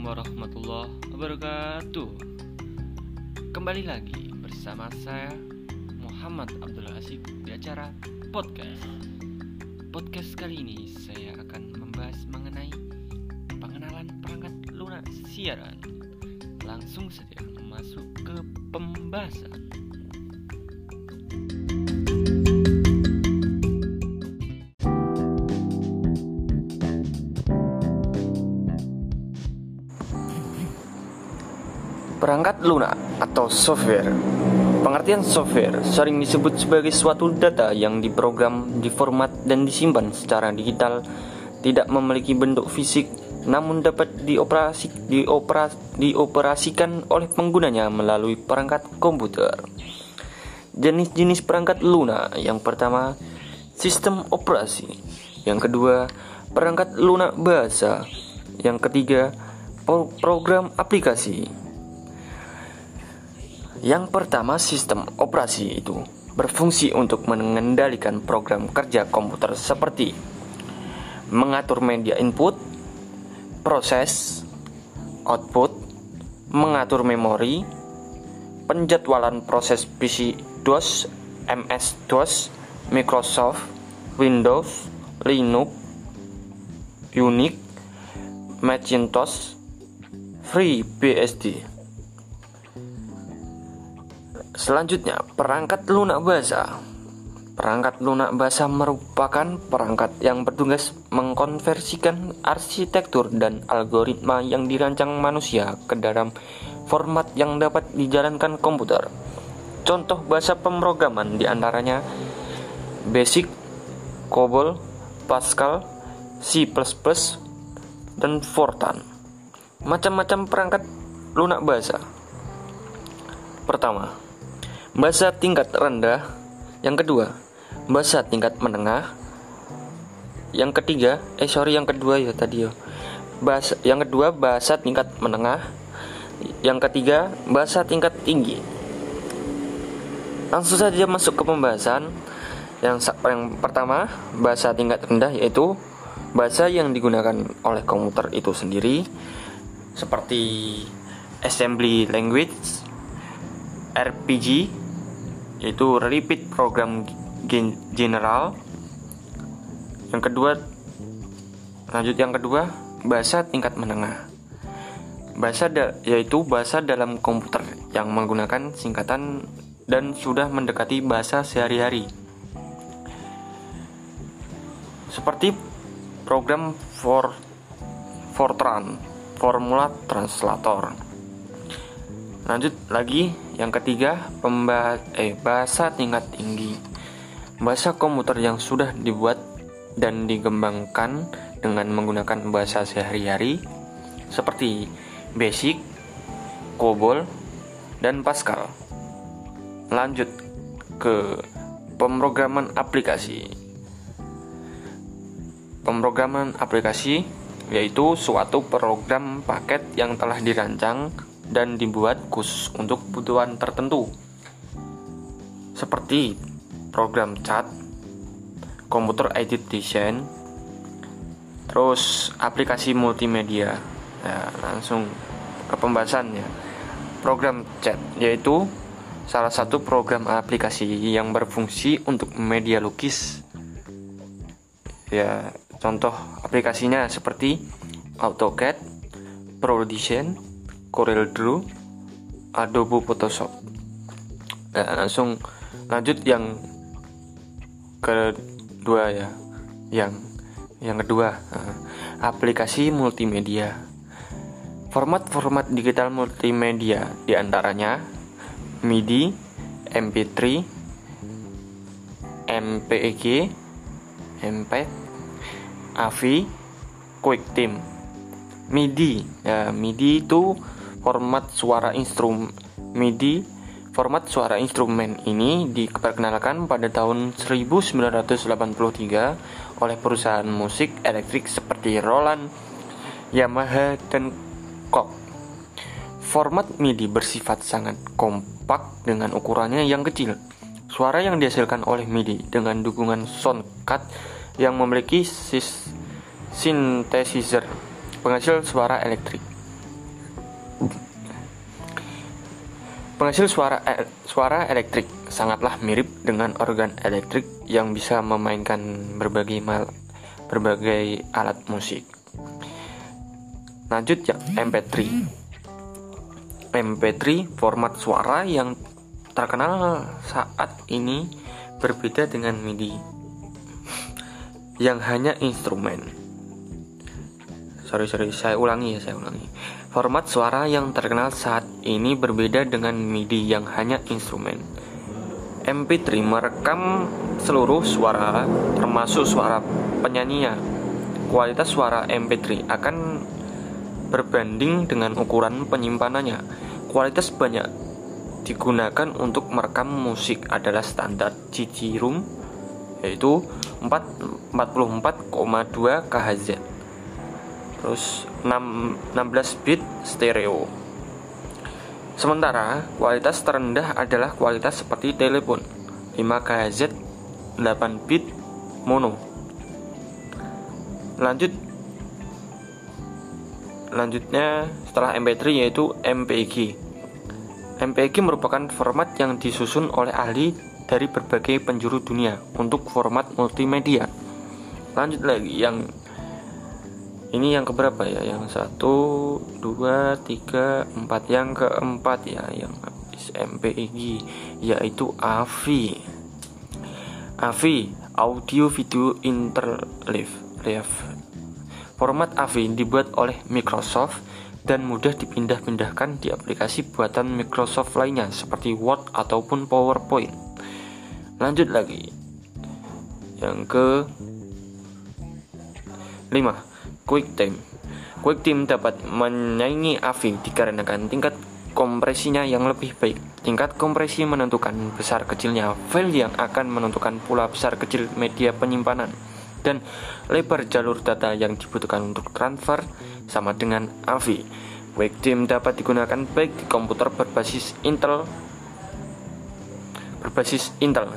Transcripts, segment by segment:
warahmatullahi wabarakatuh. Kembali lagi bersama saya Muhammad Abdul Asik di acara podcast. Podcast kali ini saya akan membahas mengenai pengenalan perangkat lunak siaran. Langsung saja masuk ke pembahasan Perangkat lunak atau software Pengertian software sering disebut sebagai suatu data yang diprogram, diformat, dan disimpan secara digital tidak memiliki bentuk fisik namun dapat dioperasi, diopera, dioperasikan oleh penggunanya melalui perangkat komputer. Jenis-jenis perangkat lunak yang pertama sistem operasi, yang kedua perangkat lunak bahasa, yang ketiga program aplikasi. Yang pertama, sistem operasi itu berfungsi untuk mengendalikan program kerja komputer seperti mengatur media input, proses, output, mengatur memori, penjadwalan proses PC DOS, MS DOS, Microsoft, Windows, Linux, Unix, Macintosh, FreeBSD. Selanjutnya, perangkat lunak bahasa. Perangkat lunak bahasa merupakan perangkat yang bertugas mengkonversikan arsitektur dan algoritma yang dirancang manusia ke dalam format yang dapat dijalankan komputer. Contoh bahasa pemrograman di antaranya Basic, COBOL, Pascal, C++, dan Fortran. Macam-macam perangkat lunak bahasa. Pertama, bahasa tingkat rendah, yang kedua bahasa tingkat menengah, yang ketiga eh sorry yang kedua ya tadi ya. Bahasa yang kedua bahasa tingkat menengah, yang ketiga bahasa tingkat tinggi. Langsung saja masuk ke pembahasan. Yang yang pertama bahasa tingkat rendah yaitu bahasa yang digunakan oleh komputer itu sendiri. Seperti assembly language, RPG, yaitu repeat program general. Yang kedua lanjut yang kedua bahasa tingkat menengah. Bahasa da yaitu bahasa dalam komputer yang menggunakan singkatan dan sudah mendekati bahasa sehari-hari. Seperti program for Fortran Formula Translator. Lanjut lagi yang ketiga pembahas eh bahasa tingkat tinggi bahasa komputer yang sudah dibuat dan dikembangkan dengan menggunakan bahasa sehari-hari seperti Basic, COBOL, dan Pascal. Lanjut ke pemrograman aplikasi. Pemrograman aplikasi yaitu suatu program paket yang telah dirancang dan dibuat khusus untuk kebutuhan tertentu seperti program chat, komputer edit design, terus aplikasi multimedia. Ya, langsung ke pembahasannya. Program chat yaitu salah satu program aplikasi yang berfungsi untuk media lukis. Ya, contoh aplikasinya seperti AutoCAD, ProDesign, Corel Draw, Adobe Photoshop. Nah, langsung lanjut yang kedua ya, yang yang kedua eh, aplikasi multimedia. Format-format digital multimedia di antaranya MIDI, MP3, MPEG, MP, AVI, QuickTime. MIDI, ya MIDI itu format suara instrumen MIDI Format suara instrumen ini diperkenalkan pada tahun 1983 oleh perusahaan musik elektrik seperti Roland, Yamaha, dan Koch. Format MIDI bersifat sangat kompak dengan ukurannya yang kecil. Suara yang dihasilkan oleh MIDI dengan dukungan sound card yang memiliki synthesizer penghasil suara elektrik Penghasil suara e suara elektrik sangatlah mirip dengan organ elektrik yang bisa memainkan berbagai mal berbagai alat musik. Lanjut yang MP3. MP3 format suara yang terkenal saat ini berbeda dengan MIDI yang hanya instrumen. Sorry sorry, saya ulangi ya, saya ulangi. Format suara yang terkenal saat ini berbeda dengan MIDI yang hanya instrumen. MP3 merekam seluruh suara, termasuk suara penyanyinya. Kualitas suara MP3 akan berbanding dengan ukuran penyimpanannya. Kualitas banyak digunakan untuk merekam musik adalah standar CC Room yaitu 44,2 kHz terus 6, 16 bit stereo. Sementara kualitas terendah adalah kualitas seperti telepon 5 kHz 8 bit mono. Lanjut. Lanjutnya setelah MP3 yaitu MPEG MPEG merupakan format yang disusun oleh ahli dari berbagai penjuru dunia untuk format multimedia. Lanjut lagi yang ini yang keberapa ya? Yang satu, dua, tiga, empat. Yang keempat ya, yang habis MPEG yaitu AVI. AVI Audio Video Interleave. Format AVI dibuat oleh Microsoft dan mudah dipindah-pindahkan di aplikasi buatan Microsoft lainnya seperti Word ataupun PowerPoint. Lanjut lagi. Yang ke 5. QuickTime. QuickTime dapat menyaingi AVI dikarenakan tingkat kompresinya yang lebih baik. Tingkat kompresi menentukan besar kecilnya file yang akan menentukan pula besar kecil media penyimpanan dan lebar jalur data yang dibutuhkan untuk transfer sama dengan AVI. QuickTime dapat digunakan baik di komputer berbasis Intel berbasis Intel.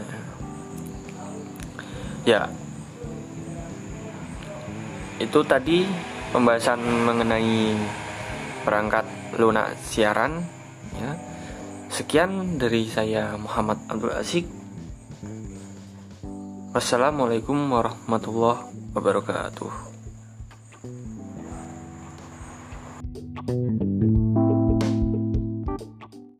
Ya, itu tadi pembahasan mengenai perangkat lunak siaran. Ya. Sekian dari saya Muhammad Abdul Asik. Wassalamualaikum warahmatullahi wabarakatuh.